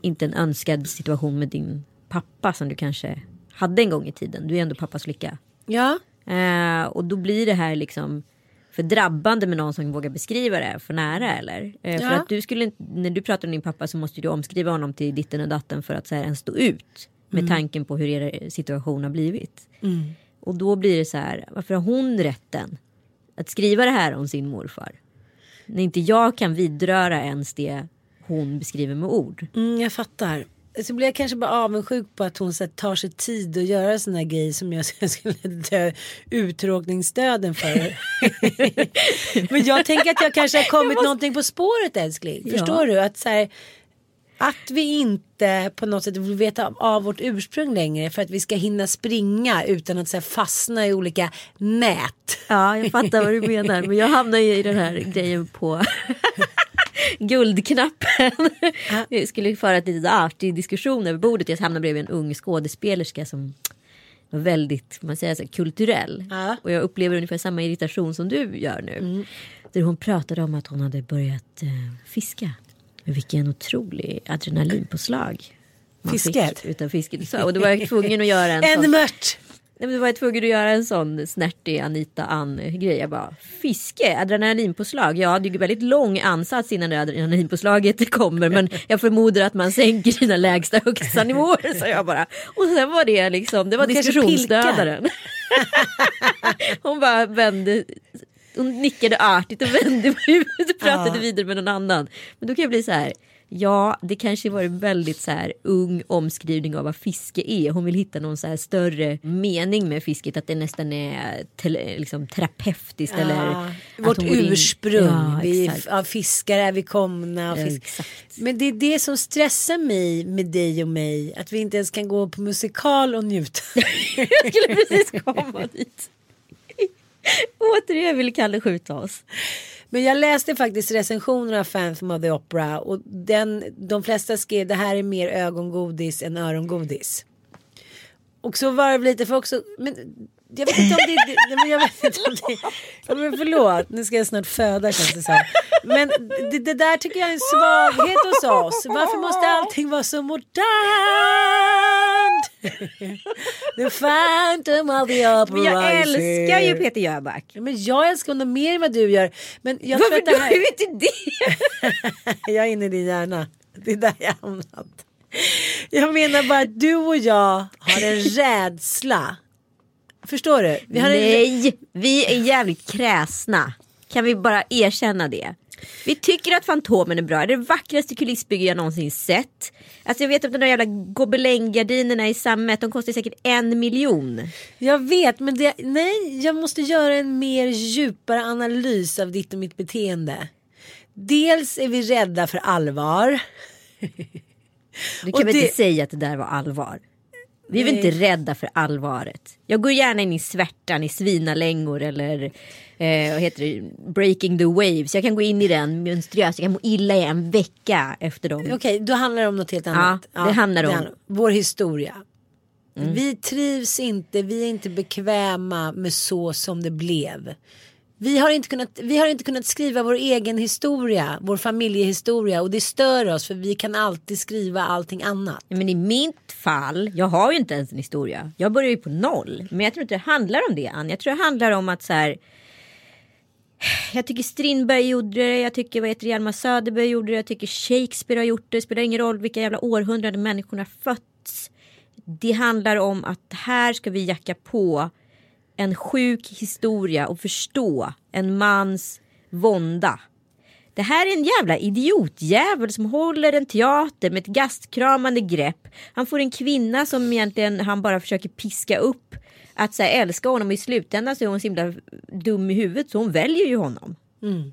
inte en önskad situation med din pappa som du kanske hade en gång i tiden. Du är ändå pappas flicka. Ja. Eh, och då blir det här liksom för drabbande med någon som vågar beskriva det för nära eller? Eh, För Ja. att du skulle när du pratar om din pappa så måste du omskriva honom till ditten och datten för att så här, ens stå ut med tanken på hur er situation har blivit. Och då blir det så här, varför har hon rätten att skriva det här om sin morfar? När inte jag kan vidröra ens det hon beskriver med ord. Mm, jag fattar. Så blir jag kanske bara avundsjuk på att hon så här, tar sig tid att göra såna här grejer som jag skulle dö uttråkningsdöden för. Men jag tänker att jag kanske har kommit någonting på spåret älskling. Förstår du? Att så här, att vi inte på något sätt vill veta av vårt ursprung längre för att vi ska hinna springa utan att så fastna i olika nät. Ja, jag fattar vad du menar. Men jag hamnar ju i den här grejen på guldknappen. Vi skulle föra ett litet artig diskussion över bordet. Jag hamnade bredvid en ung skådespelerska som var väldigt man säger, så kulturell. Ja. Och jag upplever ungefär samma irritation som du gör nu. Där hon pratade om att hon hade börjat eh, fiska. Men vilken otrolig adrenalinpåslag. Fisket? fick Utav fisket. Så, och då var jag tvungen att göra en, En sån, mört! Nej, men var jag tvungen att göra en sån snärtig Anita Ann grej. Jag bara, fiske, adrenalinpåslag. Ja, det är ju väldigt lång ansats innan det adrenalinpåslaget kommer. Men jag förmodar att man sänker sina lägsta högsta nivåer. Så jag bara. Och sen var det liksom, det var diskussionsdödaren. Hon bara vände. Hon nickade artigt och vände på huvudet och pratade vidare med någon annan. Men då kan jag bli så här. Ja, det kanske var en väldigt så här ung omskrivning av vad fiske är. Hon vill hitta någon så här större mening med fisket. Att det nästan är tele, liksom terapeutiskt. eller Ja, att vårt ursprung. Ja, vi, av fiskar är vi komna. Ja. Men det är det som stressar mig med dig och mig. Att vi inte ens kan gå på musikal och njuta. Jag skulle precis komma dit. Återigen vill Kalle skjuta oss. Men jag läste faktiskt recensioner av Phantom of the Opera och den, de flesta skrev det här är mer ögongodis än örongodis. Och så var det lite för också, men jag vet inte om det är men jag vet inte om det, ja, men förlåt, nu ska jag snart föda känns det som. Men det, det där tycker jag är en svaghet hos oss. Varför måste allting vara så modernt? The Phantom of the Opera Men jag älskar ju Peter Jöback. Ja, Men jag älskar honom mer än vad du gör. Men jag tror Varför att det du här... är ju inte det? jag är inne i din hjärna. Det är där jag hamnat. Jag menar bara att du och jag har en rädsla. Förstår du? Vi har En... Nej, vi är jävligt kräsna. Kan vi bara erkänna det? Vi tycker att Fantomen är bra. Det är det vackraste kulissbygge jag någonsin sett. Alltså jag vet att de där jävla gobelänggardinerna i sammet, de kostar säkert en miljon. Jag vet, men det... nej, jag måste göra en mer djupare analys av ditt och mitt beteende. Dels är vi rädda för allvar. Du Och kan väl det- inte säga att det där var allvar? Vi är väl inte rädda för allvaret? Jag går gärna in i svärtan i svinalängor eller eh, vad heter det? Breaking the waves. Jag kan gå in i den monströst. Jag kan må illa i en vecka efter dem. Okej, då handlar det om något helt annat. det handlar om- Vår historia. Vi trivs inte, vi är inte bekväma med så som det blev. Vi har, inte kunnat, vi har inte kunnat skriva vår egen historia, vår familjehistoria och det stör oss för vi kan alltid skriva allting annat. Men i mitt fall, jag har ju inte ens en historia. Jag börjar ju på noll. Men jag tror inte det handlar om det Ann. Jag tror det handlar om att så här. Jag tycker Strindberg gjorde det, jag tycker vad heter Hjalmar Söderberg gjorde det, jag tycker Shakespeare har gjort det. Det spelar ingen roll vilka jävla århundraden människorna fötts. Det handlar om att här ska vi jacka på en sjuk historia och förstå en mans vånda. Det här är en jävla idiotjävel som håller en teater med ett gastkramande grepp. Han får en kvinna som egentligen han bara försöker piska upp att så här, älska honom och i slutändan så är hon så himla dum i huvudet så hon väljer ju honom. Mm.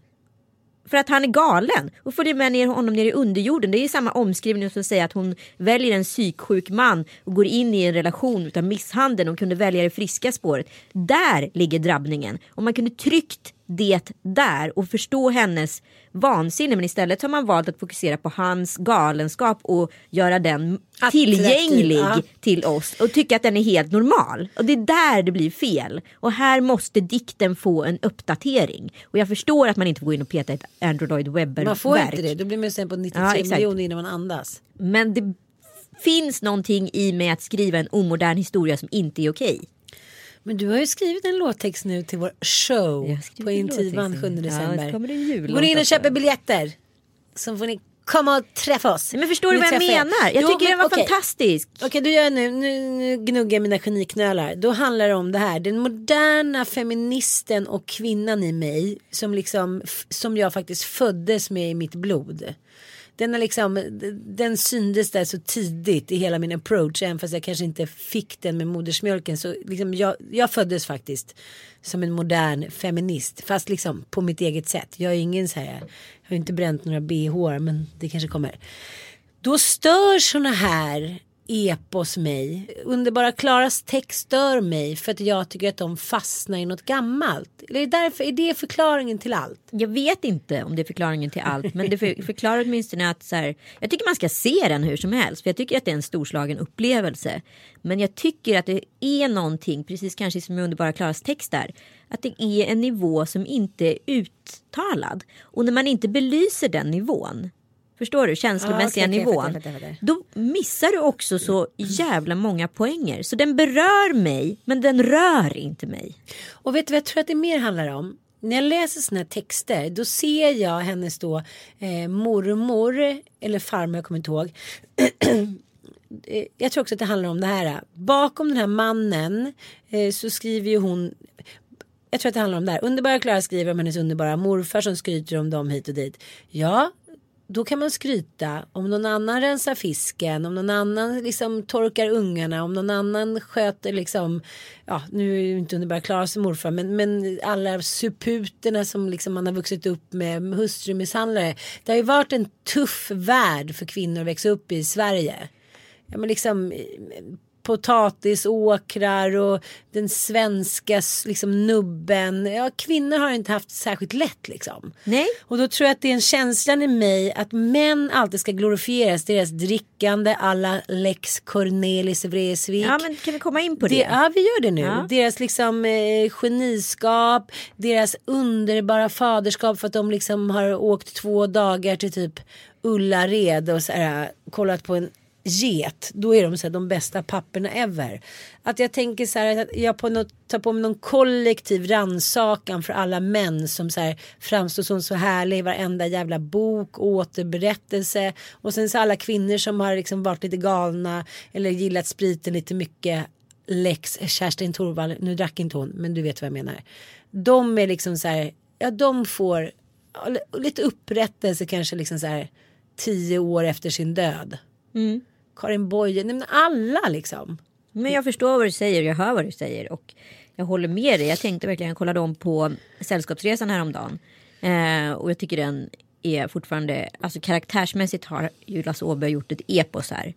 För att han är galen och följer med ner honom ner i underjorden. Det är ju samma omskrivning som att säga att hon väljer en psyksjuk man och går in i en relation utan misshandel och kunde välja det friska spåret. Där ligger drabbningen. Om man kunde tryckt det där och förstå hennes vansinne men istället har man valt att fokusera på hans galenskap och göra den tillgänglig ja. till oss och tycka att den är helt normal. Och det är där det blir fel. Och här måste dikten få en uppdatering. Och jag förstår att man inte får gå in och peta ett Andrew Lloyd Webber-verk. Man får inte det, då blir man sen på 93 Ja, miljoner innan man andas. Men det finns någonting i med att skriva en omodern historia som inte är okej. Men du har ju skrivit en låttext nu till vår show på Intiman låttext. 7 Ja, december. det kommer en jullåt Gå in och köper biljetter. Så får ni komma och träffa oss. Men förstår du vad jag menar? Jag Jo, tycker men den var okej. fantastisk. Okej, då gör jag nu, nu, nu gnuggar jag mina geniknölar. Då handlar det om det här. Den moderna feministen och kvinnan i mig som, liksom, som jag faktiskt föddes med i mitt blod. Den, har liksom, den syndes där så tidigt i hela min approach. Även fast jag kanske inte fick den med modersmjölken. Så liksom jag, jag föddes faktiskt som en modern feminist. Fast liksom på mitt eget sätt. Jag är ingen så här. Jag har inte bränt några bh men det kanske kommer. Då stör såna här epos mig. Underbara Klaras text stör mig för att jag tycker att de fastnar i något gammalt. Eller är, det därför, är det förklaringen till allt? Jag vet inte om det är förklaringen till allt. Men det för, förklarar åtminstone att så här, jag tycker man ska se den hur som helst. För jag tycker att det är en storslagen upplevelse. Men jag tycker att det är någonting, precis kanske som i Underbara Klaras text där. Att det är en nivå som inte är uttalad. Och när man inte belyser den nivån. Förstår du? Känslomässiga okej, jag nivån. fattar, jag fattar, jag Då missar du också så jävla många poänger. Så den berör mig, men den rör inte mig. Och vet du vad jag tror att det mer handlar om? När jag läser såna här texter då ser jag hennes då eh, mormor eller farmor, jag kommer inte ihåg. Eh, jag tror också att det handlar om det här. Bakom den här mannen eh, så skriver ju hon jag tror att det handlar om det här. Underbara Klara skriver om hennes underbara morfar som skryter om dem hit och dit. Ja, då kan man skryta om någon annan rensar fisken, om någon annan liksom torkar ungarna, om någon annan sköter liksom, ja nu är ju inte Underbara som morfar, men, men alla suputerna som liksom man har vuxit upp med, hustrumisshandlare. Det har ju varit en tuff värld för kvinnor att växa upp i i Sverige. Ja men liksom potatisåkrar och den svenska liksom nubben. Ja, kvinnor har inte haft särskilt lätt liksom. Nej. Och då tror jag att det är en känslan i mig att män alltid ska glorifieras. Deras drickande alla Lex Cornelis Vreeswijk. Ja, men kan vi komma in på det? Det, ja, vi gör det nu. Ja. Deras liksom eh, geniskap, deras underbara faderskap för att de liksom har åkt två dagar till typ Ullared och så här, kollat på en get. Då är de så här, de bästa papperna ever. Att jag tänker så här att jag på något, tar på mig någon kollektiv rannsakan för alla män som så här framstår som så härliga i varenda jävla bok, återberättelse och sen så alla kvinnor som har liksom varit lite galna eller gillat spriten lite mycket Lex Kerstin Thorvall, nu drack inte hon men du vet vad jag menar. De är liksom så här, ja de får lite upprättelse kanske liksom så här tio år efter sin död. Mm. Karin Boye, nej men alla liksom. Men jag förstår vad du säger, jag hör vad du säger och jag håller med dig. Jag tänkte verkligen, jag kollade om på Sällskapsresan häromdagen eh, och jag tycker den är fortfarande, alltså karaktärsmässigt har ju Lasse Åberg gjort ett epos här.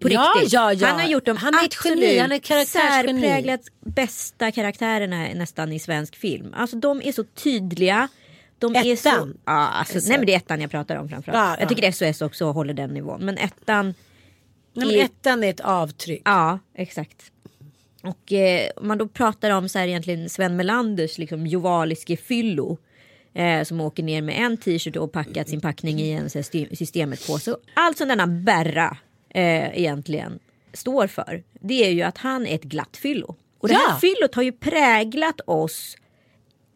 På Ja, riktigt. ja, ja. Han har gjort de Han är absolut geni, han är särpräglat bästa karaktärerna nästan i svensk film. Alltså de är så tydliga. De är så, Ettan? ja, alltså, nej men det är ettan jag pratar om framförallt. Ja, ja. Jag tycker SOS också håller den nivån. Men ettan Nej, men ettan är ett avtryck. Ja, exakt. Och eh, om man då pratar om så här egentligen Sven Melanders liksom jovaliske fyllo. Eh, som åker ner med en t-shirt och packat sin packning i en så här, sy- systemet på. Så allt som denna Berra eh, egentligen står för. Det är ju att han är ett glatt fyllo. Och det här Ja. fyllot har ju präglat oss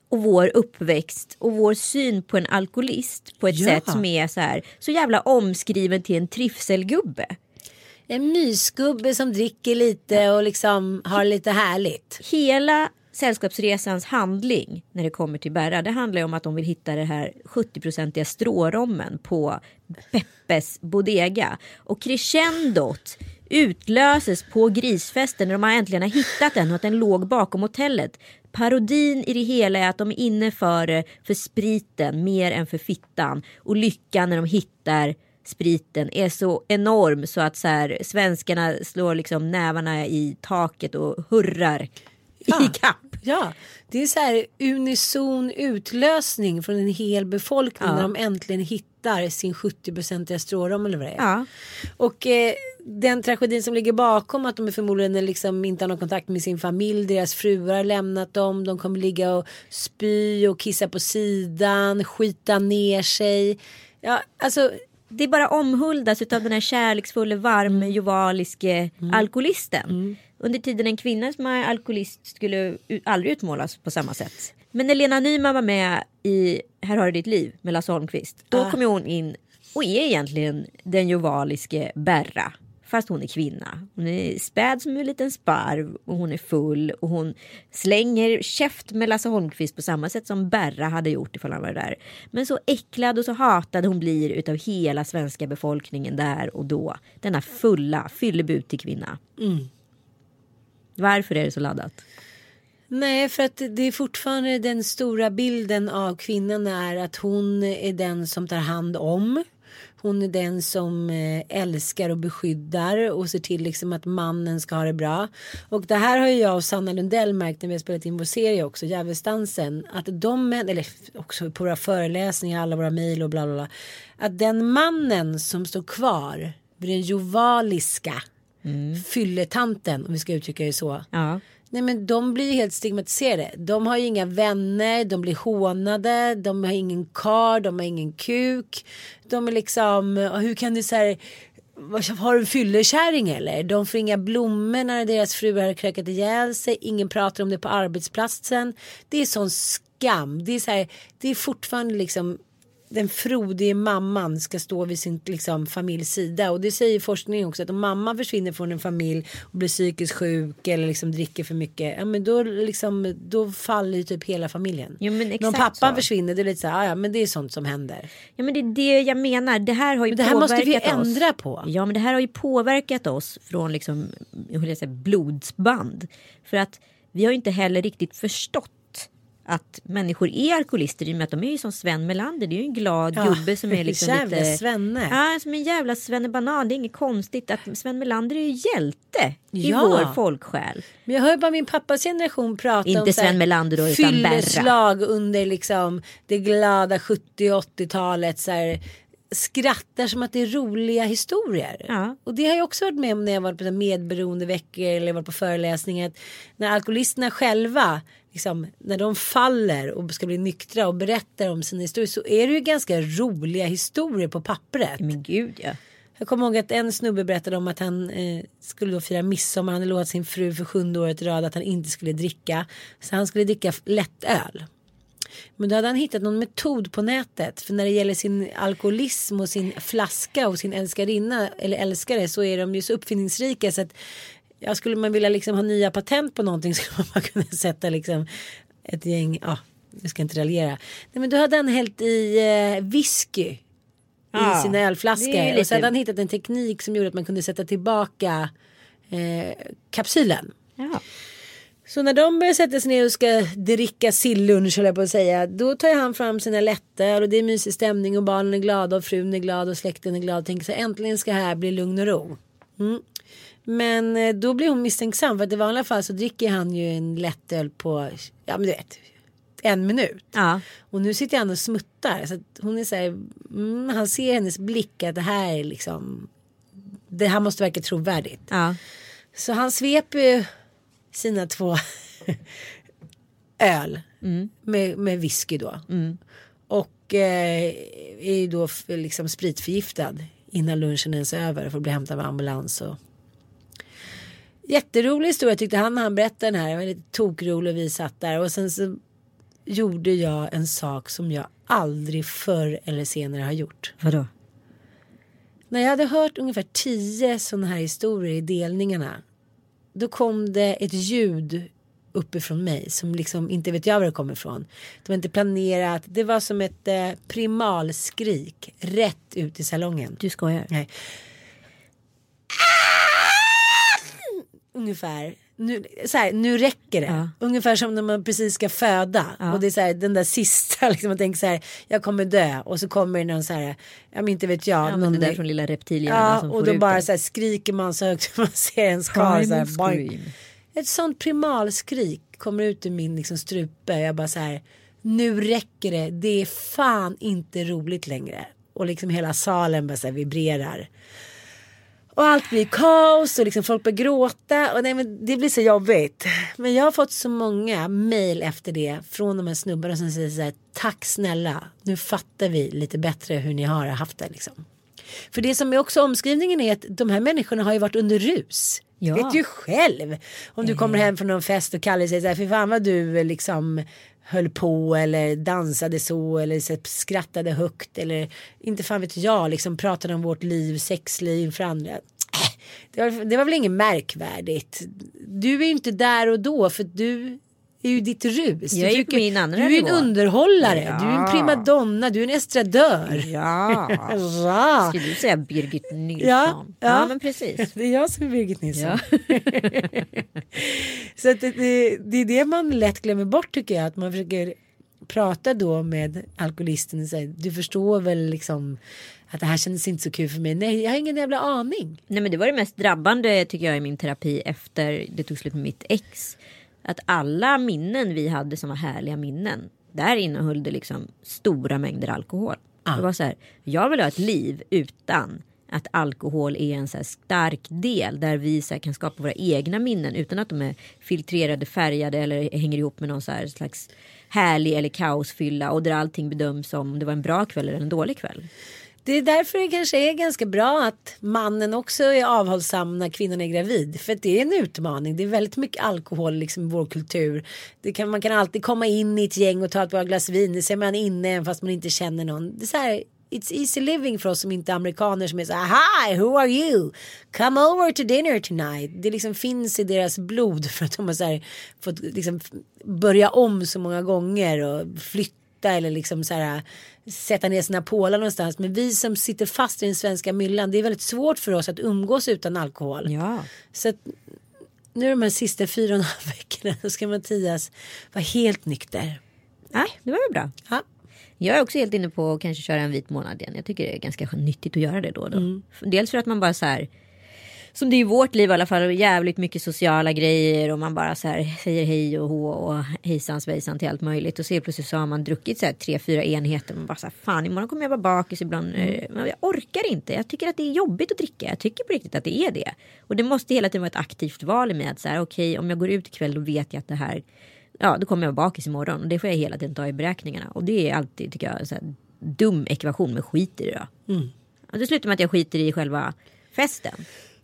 och vår uppväxt och vår syn på en alkoholist på ett Ja. sätt som är så här så jävla omskriven till en trivselgubbe. En mysgubbe som dricker lite och liksom har lite härligt. hela Sällskapsresans handling när det kommer till Berra det handlar ju om att de vill hitta det här 70-procentiga strårommen på Peppes Bodega. Och crescendot utlöses på grisfesten när de äntligen har hittat den och att den låg bakom hotellet. Parodin i det hela är att de är inne för, för spriten mer än för fittan. Och lyckan när de hittar spriten är så enorm så att så här, svenskarna slår liksom nävarna i taket och hurrar i kapp. Ja, det är så här unison utlösning från en hel befolkning Ja. när de äntligen hittar sin 70-procentiga strårom eller vad det är. Ja. Och eh, den tragedin som ligger bakom att de förmodligen liksom inte har någon kontakt med sin familj, deras fruar har lämnat dem, de kommer ligga och spy och kissa på sidan, skita ner sig. Ja, alltså Det är bara omhuldas av den här kärleksfulla, varme, jovaliske alkoholisten. Under tiden en kvinna som är alkoholist skulle aldrig utmålas på samma sätt. Men när Lena Nyman var med i Här har du ditt liv med Lasse Holmqvist. Då kom ju hon in och är egentligen den jovaliske Berra. Fast hon är kvinna. Hon är späd som en liten sparv och hon är full och hon slänger käft med Lasse Holmqvist på samma sätt som Berra hade gjort ifall han var där. Men så äcklad och så hatad hon blir utav hela svenska befolkningen där och då. Denna fulla fyllebutig kvinna. Varför är det så laddat? Nej, för att det är fortfarande den stora bilden av kvinnan är att hon är den som tar hand om. Hon är den som eh, älskar och beskyddar och ser till liksom att mannen ska ha det bra. Och det här har ju jag och Sanna Lundell märkt när vi har spelat in vår serie också, Djävulsdansen. Att de eller också på våra föreläsningar, alla våra mejl och bla bla bla. Att den mannen som står kvar vid den jovaliska fylletanten, om vi ska uttrycka det så. Ja. Nej men de blir ju helt stigmatiserade. De har ju inga vänner, de blir hånade, de har ingen kar, de har ingen kuk. De är liksom, hur kan du säga har du en fyllekärring eller? De får inga blommor när deras fruar har krökat ihjäl sig. Ingen pratar om det på arbetsplatsen. Det är sån skam. Det är, så här, det är fortfarande liksom den frodige mamman ska stå vid sin liksom, familjs sida. Och det säger forskningen också att om mamman försvinner från en familj och blir psykiskt sjuk eller liksom dricker för mycket. Ja men då, liksom, då faller ju typ hela familjen. Jo, men men om exakt pappan så. försvinner det är lite så här, "Ah, ja men det är sånt som händer. Ja men det är det jag menar. Det här har ju Men det här måste vi påverkat oss. ändra på. Ja men det här har ju påverkat oss från liksom, hur jag säga, blodsband. För att vi har ju inte heller riktigt förstått att människor är alkoholister i och med att de är ju som Sven Melander. Det är ju en glad Ja, gubbe som är liksom jävla lite... Svenne. Ja, som en jävla svennebanan. Det är inget konstigt att Sven Melander är ju hjälte i Ja. vår folksjäl. Men jag hör bara min pappas generation prata Inte om här Sven Melander då, utan fylleslag under liksom det glada 70 och 80-talet. Så här, skrattar som att det är roliga historier. Ja. Och det har jag också varit med om när jag varit på så här medberoende veckor eller varit på föreläsningar. När alkoholisterna själva liksom, när de faller och ska bli nyktra och berättar om sina historier så är det ju ganska roliga historier på pappret. Men gud ja. Jag kommer ihåg att en snubbe berättade om att han eh, skulle då fira midsommar. Han hade lovat sin fru för sjunde året i rad att han inte skulle dricka. Så han skulle dricka lättöl. Men då hade han hittat någon metod på nätet. För när det gäller sin alkoholism och sin flaska och sin älskarinna eller älskare så är de ju så uppfinningsrika så att ja, skulle man vilja liksom ha nya patent på någonting skulle man kunna sätta liksom ett gäng, ja, jag ska inte raljera. Nej men då hade han hällt i eh, whisky Ja, i sina det är ölflaskor. lite- Och så hade han hittat en teknik som gjorde att man kunde sätta tillbaka eh, kapsylen. ja. Så när de börjar sätta sig ner och ska dricka sillunch höll jag på att säga. Då tar han fram sina lättöl och det är mysig stämning och barnen är glada och frun är glad och släkten är glad. Och tänker så äntligen ska här bli lugn och ro. Mm. Men eh, då blir hon misstänksam för att i vanliga fall så dricker han ju en lättöl på, ja men du vet, en minut. ja. Och nu sitter han och smuttar. Så att hon är så här, mm, han ser hennes blick att det här är liksom, det här måste verka trovärdigt. ja. Så han sveper ju sina två öl med, med whisky då. Och eh, är ju då liksom spritförgiftad innan lunchen ens är över för att bli hämtad av ambulans. Och... Jätterolig historia tyckte han när han berättade den här. Det var lite tokrolig och vi satt där. Och sen så gjorde jag en sak som jag aldrig förr eller senare har gjort. Vadå? När jag hade hört ungefär tio sådana här historier i delningarna. Då kom det ett ljud uppifrån mig som liksom inte vet jag var det kommer ifrån. Det var inte planerat. Det var som ett eh, primalskrik rätt ut i salongen. Du skojar? Nej. Ungefär. Nu, så här, nu räcker det. Ja. Ungefär som när man precis ska föda. Ja. Och det är så här, den där sista, liksom, man tänker så här, jag kommer dö. Och så kommer det någon så här, ja men inte vet jag. Ja, någon där från lilla reptilhjärnan Ja, som och då bara det. så här skriker man så högt man ser ens karl. Så här. Ett sånt primalskrik kommer ut ur min liksom, strupe. Jag bara så här, nu räcker det. Det är fan inte roligt längre. Och liksom hela salen bara så här vibrerar. Och allt blir kaos och liksom folk börjar gråta. Och nej, men det blir så jobbigt. Men jag har fått så många mail efter det från de här snubbarna som säger så här. Tack snälla. Nu fattar vi lite bättre hur ni har haft det liksom. För det som är också omskrivningen är att de här människorna har ju varit under rus. Ja. Vet ju själv. Om du kommer hem från någon fest och Kalle säger så här, fy fan vad du eh, liksom höll på eller dansade så eller så skrattade högt eller inte fan vet jag liksom pratade om vårt liv, sexliv inför andra. Äh, Det var, det var väl inget märkvärdigt. Du är ju inte där och då för du är ju ditt rus. Jag ju på min andra Du är en nivå. underhållare, du är en Ja. primadonna, du är en estradör. Ja. Va? Skulle du säga Birgit Nilsson? Ja, ja. men precis. Det är jag som är Birgit Nilsson. Ja. Så att det, det, det är det man lätt glömmer bort tycker jag. Att man försöker prata då med alkoholisten och säga du förstår väl liksom att det här kändes inte så kul för mig. Nej, jag har ingen jävla aning. Nej men det var det mest drabbande tycker jag i min terapi efter det tog slut med mitt ex. Att alla minnen vi hade som var härliga minnen. Där innehöll det liksom stora mängder alkohol. Det var så här, jag vill ha ett liv utan att alkohol är en så stark del där vi så kan skapa våra egna minnen utan att de är filtrerade, färgade eller hänger ihop med någon så här slags härlig eller kaosfylla och där allting bedöms som om det var en bra kväll eller en dålig kväll. Det är därför det kanske är ganska bra att mannen också är avhållsam när kvinnan är gravid. För att det är en utmaning. Det är väldigt mycket alkohol liksom, i vår kultur. Det kan, man kan alltid komma in i ett gäng och ta ett par glas vin. Det ser man inne även fast man inte känner någon. Det är så här, It's easy living för oss som inte är amerikaner som är så här Hi, who are you? Come over to dinner tonight. Det liksom finns i deras blod för att de har så här, fått liksom börja om så många gånger och flytta eller liksom så här, sätta ner sina pålar någonstans. Men vi som sitter fast i den svenska myllan, det är väldigt svårt för oss att umgås utan alkohol. Ja. Så att nu de här sista fyra och en halv veckorna så ska Mattias vara helt nykter. Nej, det var väl bra. Ja. Jag är också helt inne på att kanske köra en vit månad igen. Jag tycker det är ganska nyttigt att göra det då och då. Dels för att man bara så här. Som det är i vårt liv i alla fall. Jävligt mycket sociala grejer. Och man bara så här säger hej och hå och hejsan svejsan till allt möjligt. Och så helt plötsligt så har man druckit så här tre, fyra enheter. Och man bara så här fan imorgon kommer jag vara bakis ibland. eh, Men jag orkar inte. Jag tycker att det är jobbigt att dricka. Jag tycker på riktigt att det är det. Och det måste hela tiden vara ett aktivt val i mig. Att så här okej om jag går ut ikväll då vet jag att det här ja, då kommer jag vara bakis imorgon. Och det får jag hela tiden ta i beräkningarna. Och det är alltid, tycker jag, så här, dum ekvation, men skit i det då. Och det slutar med att jag skiter i själva festen.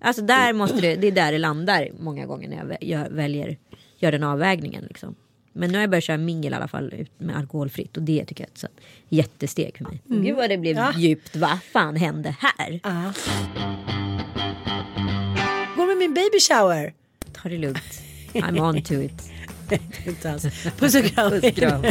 Alltså där måste det, det är där det landar många gånger när jag, vä- jag väljer, gör den avvägningen liksom. Men nu har jag börjat köra mingel i alla fall ut med alkoholfritt och det tycker jag är ett så jättesteg för mig. Gud vad det blev djupt, vad fan hände här? Går med min baby shower. Ta det lugnt. I'm on to it. Puss och kram. Puss, kram.